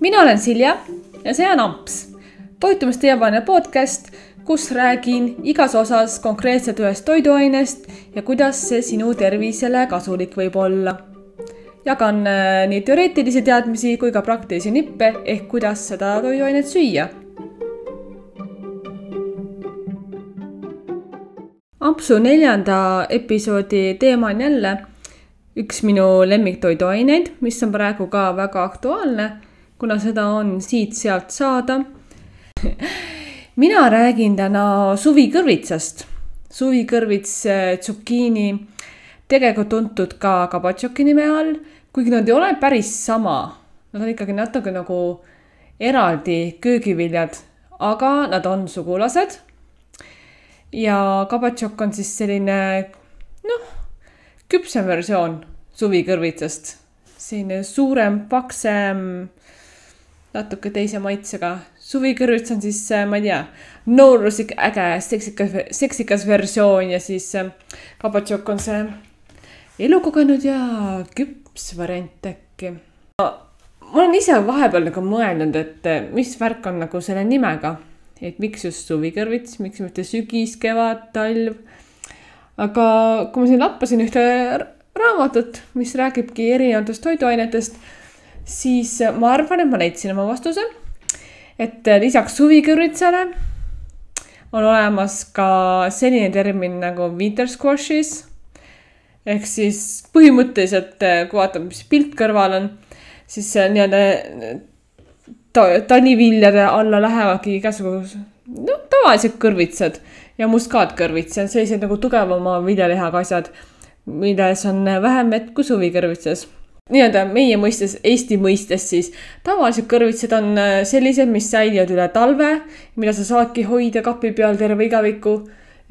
mina olen Silja ja see on Amps, toitumist teevaline podcast, kus räägin igas osas konkreetselt ühest toiduainest ja kuidas see sinu tervisele kasulik võib olla. jagan äh, nii teoreetilisi teadmisi kui ka praktilisi nippe ehk kuidas seda toiduainet süüa. Ampsu neljanda episoodi teema on jälle üks minu lemmiktoiduaineid, mis on praegu ka väga aktuaalne, kuna seda on siit-sealt saada mina räägin täna suvikõrvitsast. suvikõrvits, tsukiini, tegelikult tuntud ka kabatšoki nime all, kuigi nad ei ole päris sama. Nad on ikkagi natuke nagu eraldi köögiviljad, aga nad on sugulased. ja kabatšokk on siis selline noh, küpsem versioon suvikõrvitsast, selline suurem, paksem, natuke teise maitsega suvikõrvits on siis, ma ei tea, nooruslik, äge, seksikas, seksikas versioon ja siis kabatšokk on see elukogenud ja küps variant äkki. ma olen ise vahepeal nagu mõelnud, et mis värk on nagu selle nimega, et miks just suvikõrvits, miks mitte sügis, kevad, talv. aga kui ma siin lappasin ühte raamatut, mis räägibki erinevatest toiduainetest, siis ma arvan, et ma leidsin oma vastuse et äh, lisaks suvikõrvitsale on olemas ka selline termin nagu winter squash'is. ehk siis põhimõtteliselt, äh, kui vaatame, mis pilt kõrval on, siis nii-öelda ta, taliviljade alla lähevadki igasugused, noh, tavalised kõrvitsad ja muskaatkõrvits, sellised nagu tugevama viljalihaga asjad, milles on vähem vett kui suvikõrvitses nii-öelda meie mõistes, Eesti mõistes siis tavalised kõrvitsad on äh, sellised, mis säilivad üle talve, mida sa saadki hoida kapi peal terve igaviku.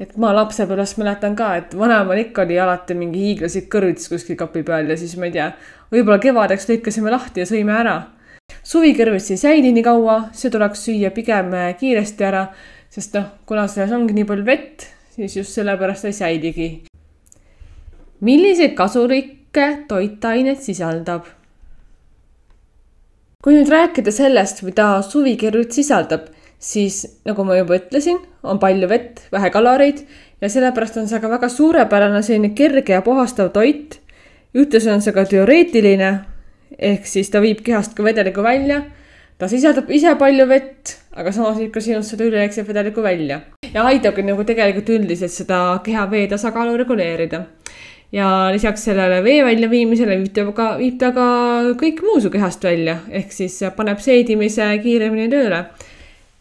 et ma lapsepõlvest mäletan ka, et vanaemal ikka oli alati mingi hiiglaslik kõrvits kuskil kapi peal ja siis ma ei tea, võib-olla kevadeks lõikasime lahti ja sõime ära. suvikõrvits ei säili nii kaua, see tuleks süüa pigem äh, kiiresti ära, sest noh, kuna selles ongi nii palju vett, siis just sellepärast ei säiligi. milliseid kasulikke kõike toitainet sisaldab. kui nüüd rääkida sellest, mida suvikirjut sisaldab, siis nagu ma juba ütlesin, on palju vett, vähe kaloreid ja sellepärast on see ka väga suurepärane selline kerge ja puhastav toit. ühtlasi on see ka teoreetiline ehk siis ta viib kehast ka vedeliku välja. ta sisaldab ise palju vett, aga samas viib ka sinust seda ülejääkset vedelikku välja ja aitabki nagu tegelikult üldiselt seda keha vee tasakaalu reguleerida ja lisaks sellele vee väljaviimisele viib ta ka, viib ta ka kõik muu su kehast välja, ehk siis paneb seedimise kiiremini tööle.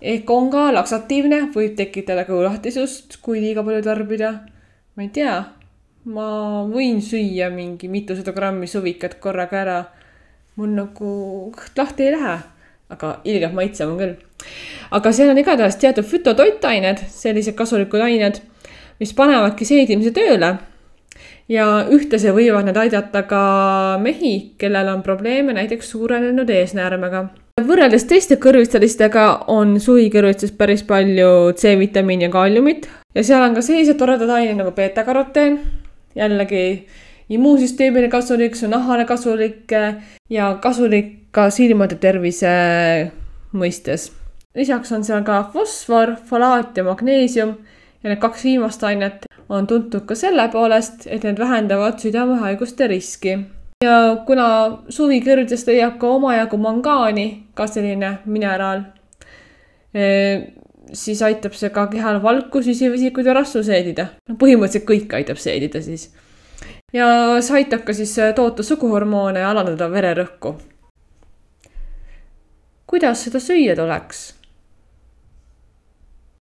ehk on ka laksatiivne, võib tekitada kõhulahtisust, kui liiga palju tarbida. ma ei tea, ma võin süüa mingi mitusada grammi suvikat korraga ära. mul nagu kõht lahti ei lähe, aga ilgelt maitsev on küll. aga seal on igatahes teatud fütotoitained, sellised kasulikud ained, mis panevadki seedimise tööle ja ühtlasi võivad need aidata ka mehi, kellel on probleeme näiteks suurenenud eesnäärmega. võrreldes teiste kõrvitsalistega on suvikõrvitses päris palju C-vitamiini ja kaaliumit ja seal on ka sellised toredad ained nagu beeta-karoteen, jällegi immuunsüsteemile kasulik, su nahale kasulik ja kasulik ka silmade tervise mõistes. lisaks on seal ka fosfor, folaat ja magneesium ja need kaks viimast ainet on tuntud ka selle poolest, et need vähendavad südamehaiguste riski. ja kuna suvikõrdest leiab ka omajagu mangaani, ka selline mineraal, eh, siis aitab see ka kehal valku, süsivesikuid ja rasvu seedida. no põhimõtteliselt kõik aitab seedida siis. ja see aitab ka siis toota suguhormoone ja alandada vererõhku. kuidas seda süüa tuleks?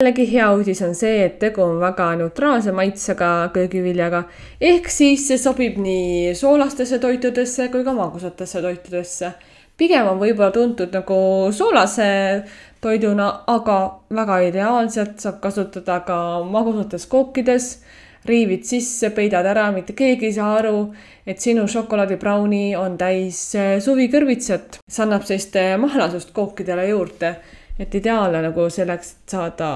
Jällegi hea uudis on see, et tegu on väga neutraalse maitsega köögiviljaga. ehk siis see sobib nii soolastesse toitudesse kui ka magusatesse toitudesse. pigem on võib-olla tuntud nagu soolase toiduna, aga väga ideaalselt saab kasutada ka magusates kookides. riivid sisse, peidad ära, mitte keegi ei saa aru, et sinu šokolaadibrauni on täis suvikõrvitsat. see annab sellist mahlasust kookidele juurde et ideaalne nagu selleks, et saada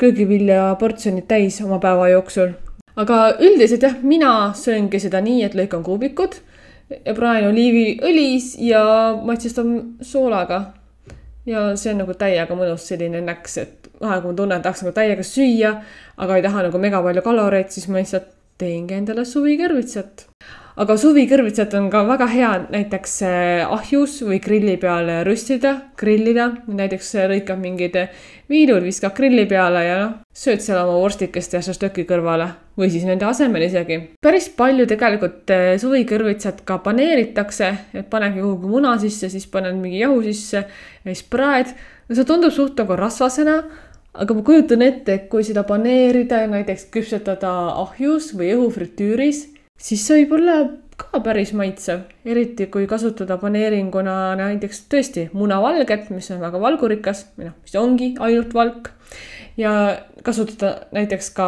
köögivilja portsjonid täis oma päeva jooksul. aga üldiselt jah, mina sööngi seda nii, et lõikan kuubikud ja praen oliiviõlis ja maitsestan soolaga. ja see on nagu täiega mõnus selline näks, et vahel, kui ma tunnen, et tahaks nagu täiega süüa, aga ei taha nagu mega palju kaloreid, siis ma lihtsalt teengi endale suvikõrvitsat aga suvikõrvitsad on ka väga hea näiteks äh, ahjus või grilli peal röstida, grillida, näiteks äh, lõikab mingid viilud, viskab grilli peale ja noh, sööd seal oma vorstikest ja šaštöki kõrvale või siis nende asemel isegi. päris palju tegelikult äh, suvikõrvitsat ka paneeritakse, et panedki kuhugi muna sisse, siis paned mingi jahu sisse ja siis praed. no see tundub suht nagu rasvasena, aga ma kujutan ette, et kui seda paneerida ja näiteks küpsetada ahjus või õhufritüüris siis see võib olla ka päris maitsev, eriti kui kasutada paneeringuna näiteks tõesti munavalget, mis on väga valgurikas või noh, mis ongi ainult valk ja kasutada näiteks ka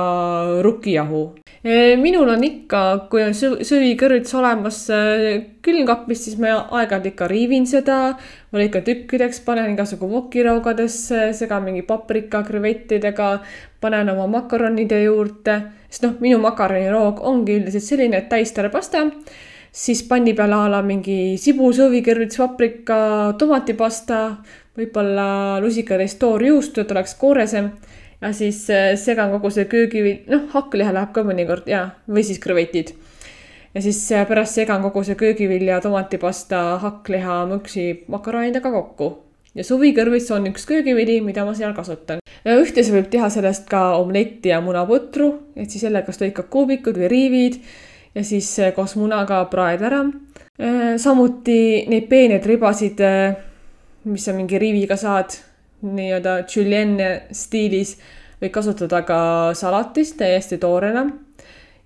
rukkijahu. E, minul on ikka, kui on söögikõrvits olemas e, külmkapis, siis ma aeg-ajalt ikka riivin seda, ma lõikan tükkideks, panen igasugu vokiraugadesse, segan mingi paprika krevettidega, panen oma makaronide juurde, sest noh, minu makaroniroog ongi üldiselt selline, et täisterapasta siis panni peale a la mingi sibul, sõõvikõrvits, paprika, tomatipasta, võib-olla lusikatäis toorjuustu, et oleks kooresem ja siis äh, segan kogu see köögivi, noh, hakkliha läheb ka mõnikord ja, või siis krevetid. ja siis äh, pärast segan kogu see köögivilja, tomatipasta, hakkliha, mõksi makaronidega kokku. ja suvikõrvits on üks köögivili, mida ma seal kasutan. ühtlasi võib teha sellest ka omletti ja munaputru, et siis jälle kas lõikad kuubikud või riivid ja siis äh, koos munaga praed ära. samuti neid peeneid ribasid, mis sa mingi riiviga saad nii-öelda julienne stiilis võid kasutada ka salatis täiesti toorena.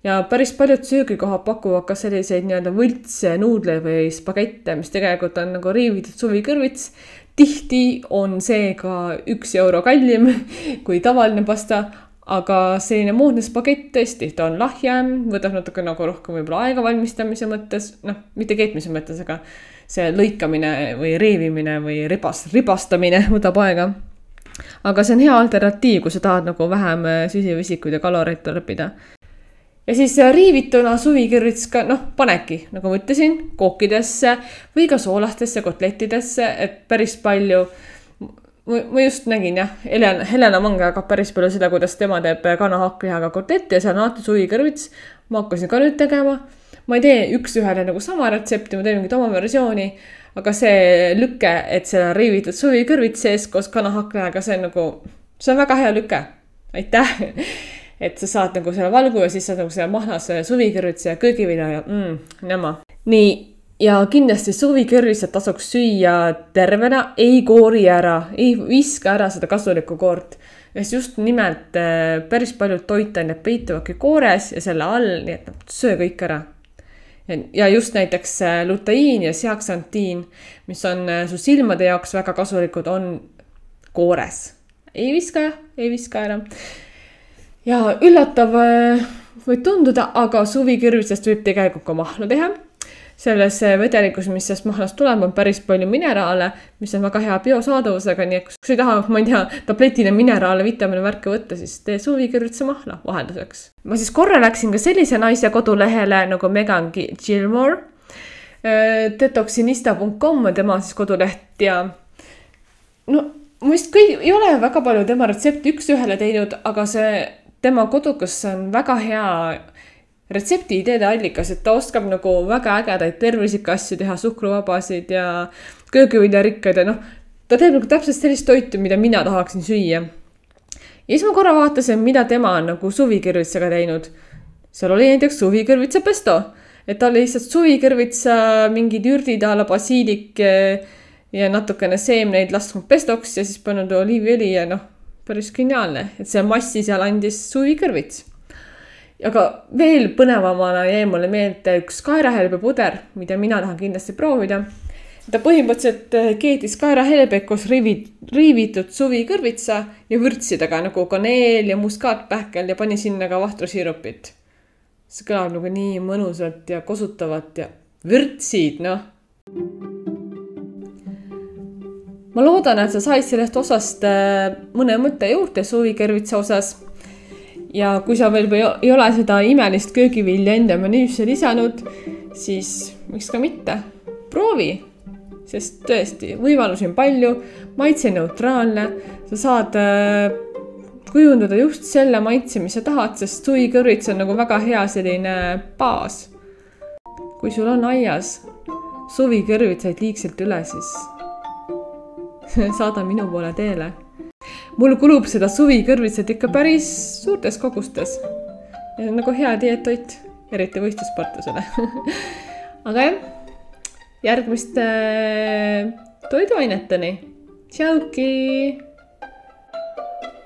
ja päris paljud söögikohad pakuvad ka selliseid nii-öelda võltsnuudleid või spagette, mis tegelikult on nagu riivitud suvikõrvits. tihti on see ka üks euro kallim kui tavaline pasta, aga selline moodne spagett tõesti, ta on lahjem, võtab natuke nagu rohkem võib-olla aega valmistamise mõttes, noh, mitte keetmise mõttes, aga see lõikamine või reevimine või ribas, ribastamine võtab aega. aga see on hea alternatiiv, kui sa tahad nagu vähem äh, süsivesikuid ja kaloreid tarbida. ja siis äh, riivituna suvikõrvits ka noh, panedki, nagu ma ütlesin, kookidesse või ka soolastesse kotlettidesse, et päris palju ma just nägin jah, Helena, Helena Mang jagab päris palju seda, kuidas tema teeb kanahakklihaga kotlette ja seal on alati suvikõrvits. ma hakkasin ka nüüd tegema ma ei tee üks-ühele nagu sama retsepti, ma teen mingit oma versiooni. aga see lüke, et seal on riivitud suvikõrvits sees koos kanahaklajaga, see on nagu, see on väga hea lüke. aitäh et sa saad nagu selle valgu ja siis saad nagu selle mahlas suvikõrvitsa ja köögivilja ja mm, nämma. nii, ja kindlasti suvikõrvitsat tasuks süüa tervena, ei koori ära, ei viska ära seda kasulikku koort sest just nimelt äh, päris paljud toitained peituvadki koores ja selle all, nii et söö kõik ära ja just näiteks äh, luteiin ja seaksantiin, mis on äh, su silmade jaoks väga kasulikud, on koores. ei viska, ei viska ära. ja üllatav võib tunduda, aga suvikõrvitsast võib tegelikult ka mahla teha selles vedelikus, mis sellest mahlast tuleb, on päris palju mineraale, mis on väga hea biosaadavusega, nii et kui sa ei taha, ma ei tea, tabletina mineraale, vitamiine, värke võtta, siis tee suvikõrvitsa mahla vahelduseks. ma siis korra läksin ka sellise naise kodulehele nagu Megan Gilmore. Äh, Detoxinista.com on tema siis koduleht ja no ma vist kõik, ei ole väga palju tema retsepti üks-ühele teinud, aga see tema kodukas on väga hea retsepti ideede allikas, et ta oskab nagu väga ägedaid tervislikke asju teha, suhkruvabasid ja köögiviljarikkaid ja noh, ta teeb nagu täpselt sellist toitu, mida mina tahaksin süüa. ja siis ma korra vaatasin, mida tema on nagu suvikõrvitsaga teinud. seal oli näiteks suvikõrvitsa pesto, et ta oli lihtsalt suvikõrvitsa mingid ürdid a la basiilik ja natukene seemneid lasknud pestoks ja siis pannud oliiviõli ja noh, päris geniaalne, et see massi seal andis suvikõrvits aga veel põnevamana jäi mulle meelde üks kaerahelbepuder, mida mina tahan kindlasti proovida. ta põhimõtteliselt eh, keetis kaerahelbed koos riivid, riivitud suvikõrvitsa ja vürtsidega nagu kaneel ja muskaatpähkel ja pani sinna ka vahtrusirupit. see kõlab nagu nii mõnusalt ja kosutavalt ja vürtsid, noh. ma loodan, et sa said sellest osast eh, mõne mõtte juurde suvikõrvitsa osas ja kui sa veel ei ole seda imelist köögivilja enda menüüsse lisanud, siis miks ka mitte, proovi. sest tõesti, võimalusi on palju, maitse neutraalne, sa saad äh, kujundada just selle maitse, mis sa tahad, sest suvikõrvits on nagu väga hea selline baas. kui sul on aias suvikõrvitsaid liigselt üle, siis saada minu poole teele. Mul kulub seda suvikõrvitsat ikka päris suurtes kogustes. ja see on nagu hea dieettoit, eriti võistlussportlasele aga jah, järgmiste toiduaineteni. tšauki